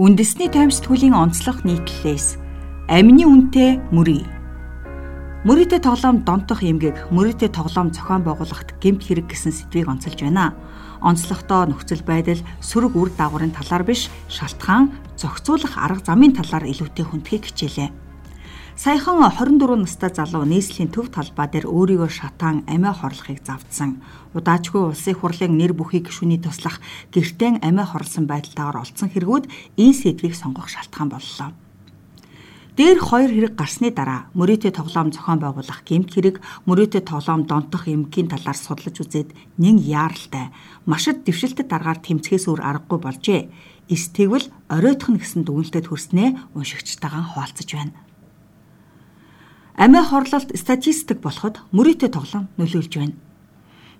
Үндэсний таймстгүүлийн онцлог нийтлэлээс амины үнэтэй мөрий. Мөрийтэй тоглоом донтох эмгэг мөрийтэй тоглоом зохион байгуулагт гэмт хэрэг гэсэн сэдвийг онцолж байна. Онцлогтой нөхцөл байдал сөрөг үр дагаврын талаар биш шалтгаан зохицуулах арга замын талаар илүүтэй хүндхийг хичээлээ. Саяхан 24 настай залуу нийслэлийн төв талбай дээр өөрийгөө шатаан амиа хорлохыг завдсан. Удаачгүй улсын хурлын нэр бүхий гишүүний туслах гэртэн амиа хорлсон байдалтайгаар олцсон хэрэгүүд энэ сэдвийг сонгох шалтгаан боллоо. Дээр хоёр хэрэг гарсны дараа мөрөөтэй тоглоом зохион байгуулах гэмт хэрэг мөрөөтэй тоглоом донтох эмгийн талаар судлаж үзээд нэн яаралтай машид дэвшилтэд дараагаар тэмцэхээс өөр аргагүй болжээ. Эс тэгвэл оройтхон гэсэн дүгнэлтэд хүрснээ уншигчтайгаа хуваалцаж байна. Амиа хорлолт статистик болоход мөрөөтэй тоглоом нөлөөлж байна.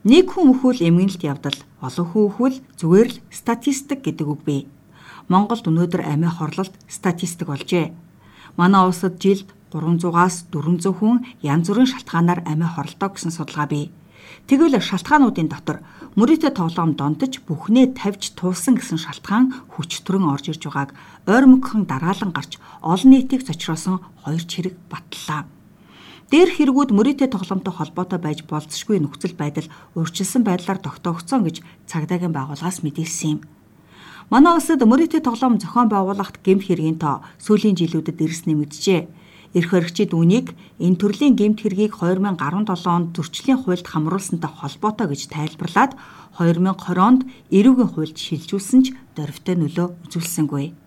Нэг хүн өхвөл эмгэнэлт явдал, олон хүн өхвөл зүгээр л статистик гэдэг үг бий. Монголд өнөөдөр амиа хорлолт статистик болжээ. Манай улсад жилд 300-аас 400 хүн янз бүрийн шалтгаанаар амиа хорлоо гэсэн судалгаа бий. Тэгвэл шалтгаануудын дотор мөрөөтэй тоглоом донтож бүхнээ тавьж туулсан гэсэн шалтгаан хүчтөрөн орж ирж байгааг ойр мөнгөн дараалан гарч олон нийтийг зочроосон хоёр чирэг батллаа. Дээр хэрэгүүд мөрөөтэй тоглоомтой холбоотой байж болцсошгүй нөхцөл байдал өөрчилсөн байдлаар тогтоогдсон гэж цагдаагийн байгууллагаас мэдээлсэн юм. Манай улсад мөрөөтэй тоглоом зохион байгуулахт гэмт хэргийн тоо сүүлийн жилүүдэд эрс нэмэгджээ. Эрх баригчид үүнийг энэ төрлийн гэмт хэргийг 2017 онд зөрчлийн хуульд хамруулсантай холбоотой гэж тайлбарлаад 2020 онд эрүүгийн хуульд шилжүүлсэн ч дөрвтэй нөлөө үзүүлсэнгүй.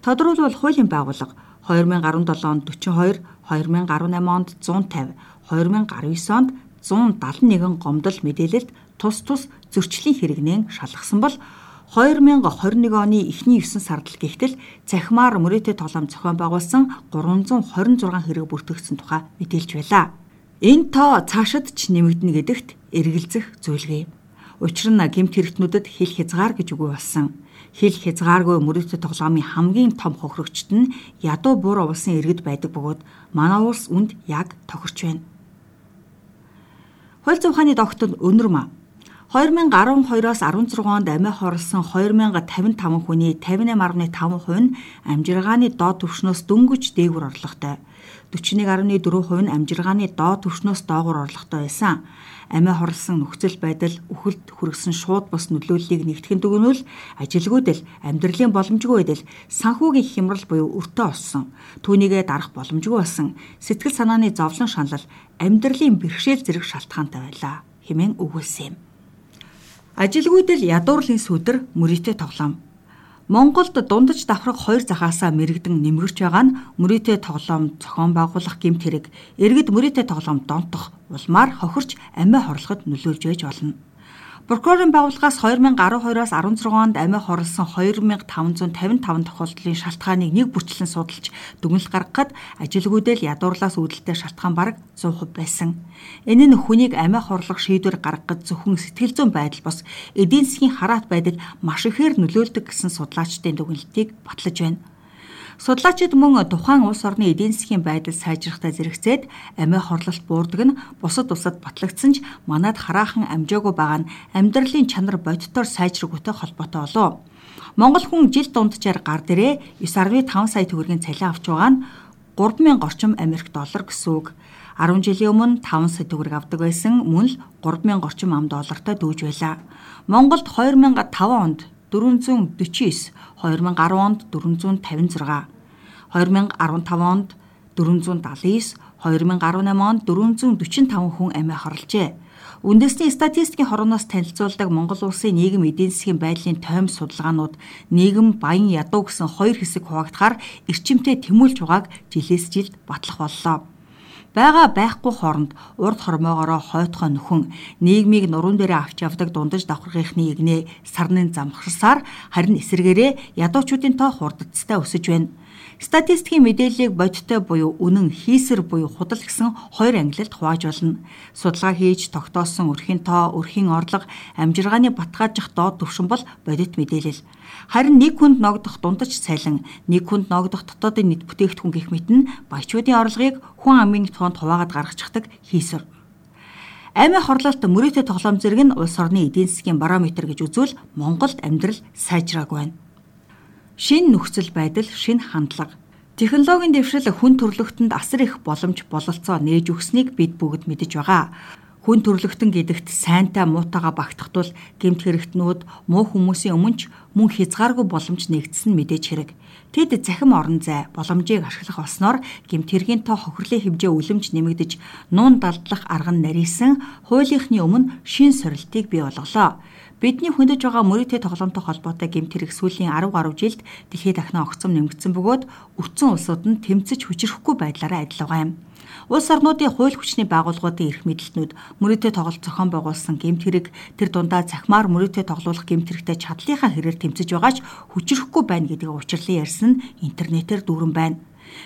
Тодорхойлбол хуулийн байгууллага 2017 онд 42, 2018 онд 150, 2019 онд 171 гомдол мэдээлэлд тус тус зөрчлийн хэрэгнээ шалгасан бол 2021 оны эхний 9 сард л гихтэл цахимаар мөрөөтэй тоглоом зохион байгуулсан 326 хэрэг бүртгэгдсэн тухай мэдээлж байлаа. Энэ тоо цаашид ч нэмэгдэнэ гэдэгт эргэлзэх зүйлгүй. Учир нь гэмт хэрэгтнүүдэд хэл хязгаар гэж үгүй болсон хэл хязгааргүй мөрөөдө тоглоомын хамгийн том хохирогчт нь ядуу буур улсын иргэд байдаг бөгөөд манай улс үнд яг тохирч байна. Хууль зүйн ухааны тогтод өнөрмө 2012-оос 16 онд амиа хорлсон 2055 хүний 58.5% нь амжиргааны доод түвшнөөс дөнгөж дээгүр орлоготой. 41.4% нь амжиргааны доод түвшнөөс доогуур орлоготой байсан. Амиа хорлсон нөхцөл байдал үхэлд хүргэсэн шууд бус нөлөөллийг нэгтгэн дүгнвэл ажилгүйдэл амьдралын боломжгүй байдал санхүүгийн хямрал буюу өртөө олсон. Түүнийгээ дарах боломжгүй болсон. Сэтгэл санааны зовлон шанал амьдралын бэрхшээл зэрэг шалтгаантай байлаа хэмээн өгүүлсэн юм. Ажилгүйдэл ядуурлын сүдэр мөрийтэй тоглоом Монголд дундаж давхраг хоёр захаасаа мэрэгдэн нэмгэрч байгаа нь мөрөөтэй тоглоом зохион байгуулах гэмт хэрэг иргэд мөрөөтэй тоглоом донтох улмаар хохирч амиа хорлоход нөлөөлж байж болно. Прокурорын байгууллагаас 2012-оос 16 онд амиа хорлсон 2555 тохиолдлын шалтгааныг нэг бүрчлэн судалж дүгнэлт гаргахад ажилгүйдэл ядуурлаас үүдэлтэй шалтгаан бараг 100% байсан. Энэ нь хүнийг амиа хорлох шийдвэр гаргахад зөвхөн сэтгэл зүйн байдал бос эдийн засгийн хараат байдал маш ихээр нөлөөлдөг гэсэн судлаачдын дүгнэлтийг батлаж байна. Судлаачид мөн тухайн улс орны эдийн засгийн байдал сайжрахтай зэрэгцээд амиа хорлолт буурдаг нь бусад улсад батлагдсан ч манад хараахан амжаагүй байгаа нь амьдралын чанар бодитоор сайжраггүй холбоотой болов. Монгол хүн жил дунджаар гар дээрээ 9.5 сая төгрөгийн цалин авч байгаа нь 3000 орчим Америк доллар гэсэн үг. 10 жилийн өмнө 5 сая төгрөг авдаг байсан мөн л 3000 орчим ам доллартай дүүж байлаа. Монголд 2005 онд 449, 2010 онд 456, 2015 онд 479, 2018 онд 445 хүн амиа хорлжээ. Үндэсний статистикийн хорооноос танилцуулдаг Монгол улсын нийгэм эдийн засгийн байдлын тойм судалгаанууд нийгэм баян ядуу гэсэн хоёр хэсэг хуваагдахаар эрчимтэй тэмүүлж байгааг жилээс жилд батлах боллоо байгаа байхгүй хооронд урд хормоогоороо хойтгоо нөхөн нийгмийг нуруун дээрээ авч явдаг дундаж давхаргийнхны игнээ сарны замхарсаар харин эсэргээрээ ядуучуудын тоо хурдцтай өсөж байна. Статистикийн мэдээллийг бодиттой буюу үнэн хийсэр буюу худал гэсэн хоёр ангилалд хувааж болно. Судалгаа хийж тогтоосон өрхийн тоо, өрхийн орлого, амжиргааны батгаажих доод түвшин бол бодит мэдээлэл. Харин нэг хүнд ногдох дундаж цалин, нэг хүнд ногдох дотоодын нийт бүтээгдэхүүн гэх мэт нь баячуудын орлогыг хүн амын тоонд хуваагаад гаргачихдаг хийсэр. Амиа хорлолт мөрөөтэй тоглоом зэрэг нь улс орны эдийн засгийн барометр гэж үзвэл Монголд амьдрал сайжраагүй байна шин нөхцөл байдал, шин хандлага. Технологийн дэвшил хүн төрөлхтөнд асар их боломж бололцоо нээж өгснийг бид бүгд мэдэж байгаа. Хүн төрөлхтөн гэдэгт сайнтай муутайгаа багтахдвал гэмт хэрэгтнүүд муу хүмүүсийн өмнөч мөн хязгааргүй боломж нэгдсэн мэдээж хэрэг. Тэд захим орон зай боломжийг ашиглах болсноор гэмт хэргийн тоо хохирлын хэмжээ үлэмж нэмэгдэж нуун далдлах арга нь нарийсан хуулийнхны өмнө шин сорилтыг бий болголоо. Бидний хөндөж байгаа мөрөдтэй тоглоомтой холбоотой гэмт хэрэг сүүлийн 10 гаруй жилд дэлхийд дахин огцом нэмэгдсэн бөгөөд өвчин улсууд нь тэмцэж хүчрэхгүй байдлаараа адил байгаа юм. Улс орнуудын хууль хүчний байгууллагуудын эрх мэдэлтнүүд мөрөдтэй тоглолт зохион байгуулсан гэмт хэрэг тэр дундаа захимаар мөрөдтэй тоглуулах гэмт хэрэгтэй чадлынхаа хэрээр тэмцэж байгаач хүчрэхгүй байна гэдгийг учирлан ярьсан нь интернетээр дүүрэн байна.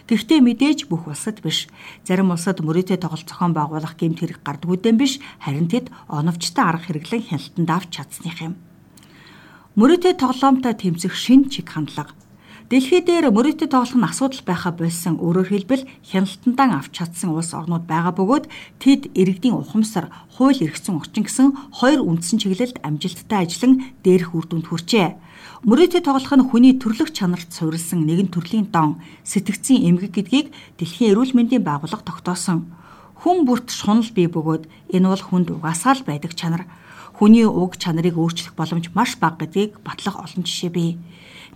Гэхдээ мэдээж бүх улсад биш. Зарим улсад мөрөөдөө тоглолт зохион байгуулах гэмт хэрэг гардгүйдэн биш, харин тэд оновчтой арга хэрэглэн хяналтанд авч чадсных юм. Мөрөөдөө тоглоомтой тэмцэх шин чиг хандлага Дэлхий дээр мөрөөдө тоглох нь асуудал байха болсон. Өөрөөр хэлбэл хяналтандаа авч чадсан улс орнууд байгаа бөгөөд тэд иргэдийн ухамсар, хууль эрхцэн орчин гэсэн хоёр үндсэн чиглэлд амжилттай ажиллан дээрх үр дүнд хүрчээ. Мөрөөдө тоглох нь хүний төрлөх чанарт суурилсан нэгэн төрлийн дон, сэтгцийн эмгэг гэдгийг Дэлхийн эрүүл мэндийн байгууллага тогтоосон. Хүн бүрт шунал бий бөгөөд энэ бол хүнд угаасаа л байдаг чанар. Хүний уг чанарыг өөрчлөх боломж маш бага гэдгийг батлах олон жишээ бий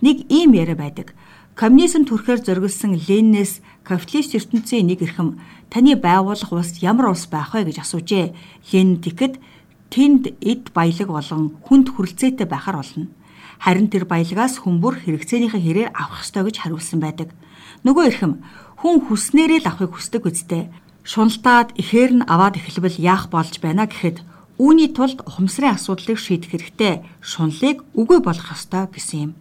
нэг ийм яриа байдаг. Коммунизм төрөхөөр зориулсан Ленинээс капиталист ертөнцийн нэг эрхэм таны байгуулах улс ямар улс байх вэ гэж асуужээ. Ленин тэгэхэд тэнд эд баялаг болон хүнд хүрэлцээтэй байхаар болно. Харин тэр баялагаас хүмүүр хэрэгцээнийхээ хэрээр авах ёстой гэж хариулсан байдаг. Нөгөө эрхэм хүн хүснээрээ л авахыг хүсдэг үстэй. Шуналтаад ихээр нь аваад эхлэвэл яах болж байна гэхэд үүний тулд ухамсарын асуудлыг шийдэх хэрэгтэй. Шунлыг үгүй болгох ёстой гэсэн юм.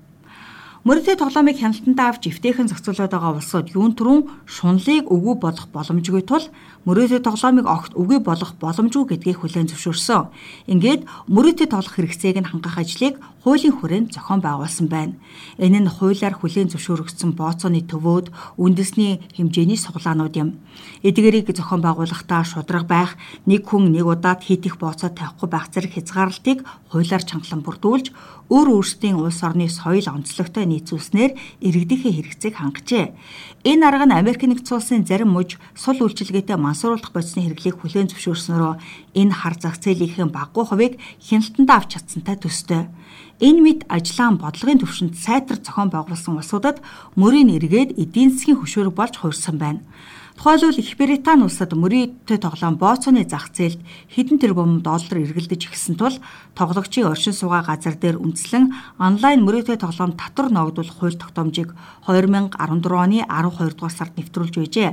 Мөрөдөө тоглоомыг хяналтандаа авч эвтэйхэн зохицуулаад байгаа улсууд юун түрүүн шунлыг өвгөө болох боломжгүй тул мөрөөдөө тоглоомыг огт үгүй болох боломжгүй гэдгийг хүлээн зөвшөөрсөн. Ингээд мөрөөдөө тоглох хэрэгцээг нь хангах ажлыг хуулийн хүрээнд зохион байгуулсан байна. Энэ нь хуулиар хүлээн зөвшөөрөгдсөн бооцооны төвөөд үндэсний хэмжээний суглаанууд юм. Эдгээрийг зохион байгуулахдаа шудраг байх, нэг хүн нэг удаад хийх бооцоо тавихгүй байх зэрэг хязгаарлалтыг хуулиар чангалан бүрдүүлж өөр өөрсдийн улс орны соёл онцлогтой нийцүүлснээр иргэдийнхээ хэрэгцээг хангажээ. Энэ арга нь Америк нэгдсэн улсын зарим мужи сул үйлчилгээтэй мансууруулах бодисны хэрэглийг хүлээн зөвшөөрснөөрөө энэ хар зах зээлийн баггүй хувийг хяналтандаа авч чадсантай төстэй. Энэ мэд ажлаан бодлогын төвшөнд сайтар зохион байгуулсан улсуудад мөрийн эргээд эдийн засгийн хөшөөрөг болж хуурсан байна. Тухайлбал Их Британи улсад мөрийтэй тоглоом бооцооны зах зээлд хэдэн тэрбум доллар эргэлдэж ирсэн тул тоглогчийн оршин суугаа газар дээр үндэслэн онлайн мөрийтэй тоглоом татвар ногдуулах хууль тогтоомжийг 2014 оны 12 дугаар сард нэвтрүүлж байжээ.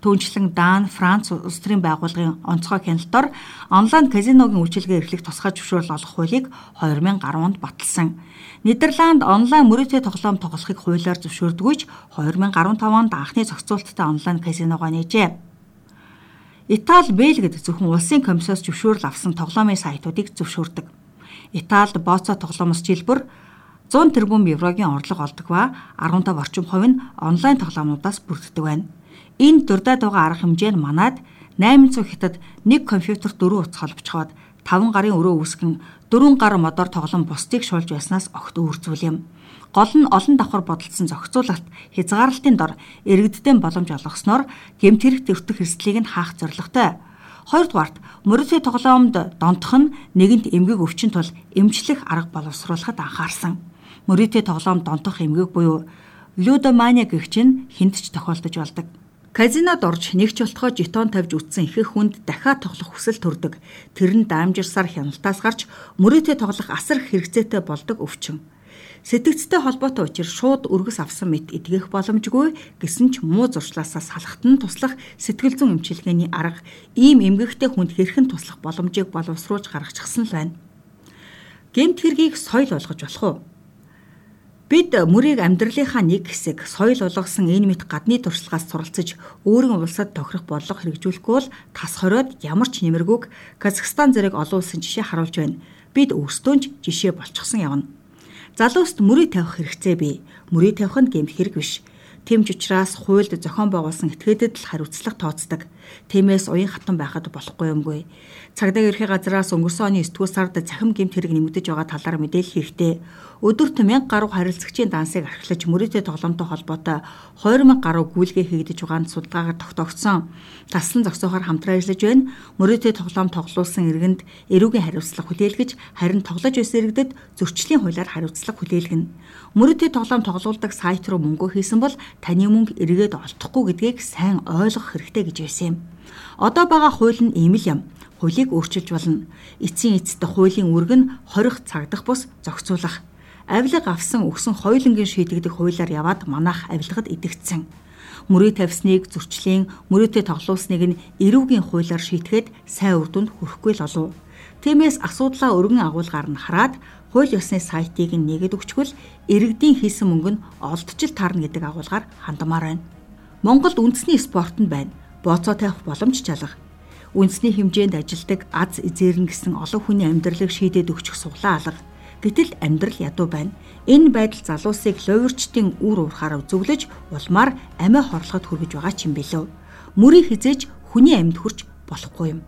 Түүнчлэн Дан, Франц улс төрийн байгууллагын онцгой хяналтаар онлайн казиногийн үйлчилгээ эрхлэх тусгай зөвшөөрөл олох хуулийг 2010 онд баталсан. Нидерланд онлайн мөрөөдөө тоглоом тоглохыг хуулиар зөвшөөрдгүйч 2015 онд анхны зохицуулттай онлайн казиногоо нээжээ. Итали, Бельгид зөвхөн улсын комиссоос зөвшөөрөл авсан тоглоомын сайтуудыг зөвшөөрдөг. Италид бооцоо тоглоомос жилбэр 100 тэрбум еврогийн орлого олдог ба 15 орчим хувь нь онлайн тоглоомнуудаас бүрддэг байна. Энэ дурдаад байгаа арга хэмжээ нь манад 800 хятад нэг компьютер дөрөв утас холбочхоод 5 гарын өрөө үүсгэн 4 гар модоор тоглон бусдыг шуулж байснаас огт үүрцүүл юм. Гол нь олон давхар бодолцсон зохицуулалт хязгаарлалтын дор иргэддэн боломж олгосноор гэмт хэрэг төвтөх эрсдлийг нь хаах зорилготой. Хоёрдугаарт мөрөдөө тоглоомд донтох нь нэгэнт эмгэг өвчин тул эмчлэх арга боловсруулахад анхаарсан. Мөрөдөө тоглоом донтох эмгэг буюу лудомания гэх чинь хүнд ч тохиолдож болдог. Казинод орж нэгч болтгоо жетон тавьж үтсэн ихэнх хүнд дахиад тоглох хүсэл төрдөг. Тэр нь даамжирсаар хяналтаас гарч мөрөөдөө тоглох асар хэрэгцээтэй болдог өвчин. Сэтгцтэй холбоотой учир шууд өргөс авсан мэт эдгэх боломжгүй гэсэн ч муу зуршлаасаа салахт нь туслах сэтгэл зүйн эмчилгээний арга ийм эмгэгтэй хүнд хэрхэн туслах боломжийг боловсруулж гаргачихсан л байна. Гэмт хэргийг соёл болгож болох уу? Бид мөрийг амьдралынхаа нэг хэсэг соёл болгосон энэ мэт гадны туршлагаас суралцж өөрийн улсад тохирох бодлого хэрэгжүүлэхгүй бол тас хориод ямар ч нэмэргүйг Казахстан зэрэг олон улсын жишээ харуулж байна. Бид өөрсдөө ч жишээ болчихсон явна. Залууст мөрийг тавих хэрэгцээ бий. Мөрийг тавих нь гэмт хэрэг биш. Тэмч учраас хуульд зохион байгуулсан этгээдэд л хариуцлага тооцдог. Тиймээс уян хатан байхад болохгүй юмгүй. Цагдаа ерхий газраас өнгөрсөн оны 9 дугаар сард цахим гэмт хэрэг нэмэгдэж байгаа талаар мэдээлэл хийхдээ өдөрт 1000 гаруй харилцагчийн дансыг архилаж мөрөөдөө тоглоомтой холбоотой 2000 гаруй гүйлгээ хийгдэж байгаанд судалгаагаар тогтоогдсон. Таслан зогсоохоор хамтран ажиллаж байна. Мөрөөдөө тоглоом тоглуулсан иргэнд эрүүгийн хариуцлага хүлээлгэж, харин тоглож байсан иргэдэд зөрчлийн хуулиар хариуцлага хүлээлгэнэ. Мөрөөдөө тоглоом тоглуулдаг сайт руу мөнгө хийсэн бол таны мөнгө эргээд олдохгүй гэдгийг сайн ойлгох хэрэгтэй гэж байсан юм. Одоо байгаа хууль нь ийм л юм хуулийг өөрчилж болно. Эцсийн эцэст хуулийн үрг нь хорих цагдах бус зохицуулах авилга авсан өгсөн хоёулангийн шийдэгдэх хуулиар яваад манайх авилгад идэгдсэн. Мөрөө тавьсныг зөрчлийн мөрөөтэй тоглуулсныг нь эрүүгийн хуулиар шийтгэхэд сайн үр дүнд хүрэхгүй л олов. Тиймээс асуудлаа өргөн агуулгаар нь хараад хууль ёсны сайтыг нь нэгэд өгчгөл иргэдийн хийсэн мөнгө нь олдчил таарна гэдэг агуулгаар хандмаар байна. Монголд үндэсний спорт нь байна. Бооцоо тавих боломж чалга. Үндэсний хэмжээнд ажилдаг аз эзэрнэ гэсэн олон хүний амьдралыг шийдээд өгчих суглаа алга Гэтэл амьдрал ядуу байна. Энэ байдал залуусыг ловирчдын үр уурхаараа зөвлөж улмаар амиа хорлоход хүргэж байгаа ч юм билүү. Мөрийг хизээж хүний амьд хүрч болохгүй юм.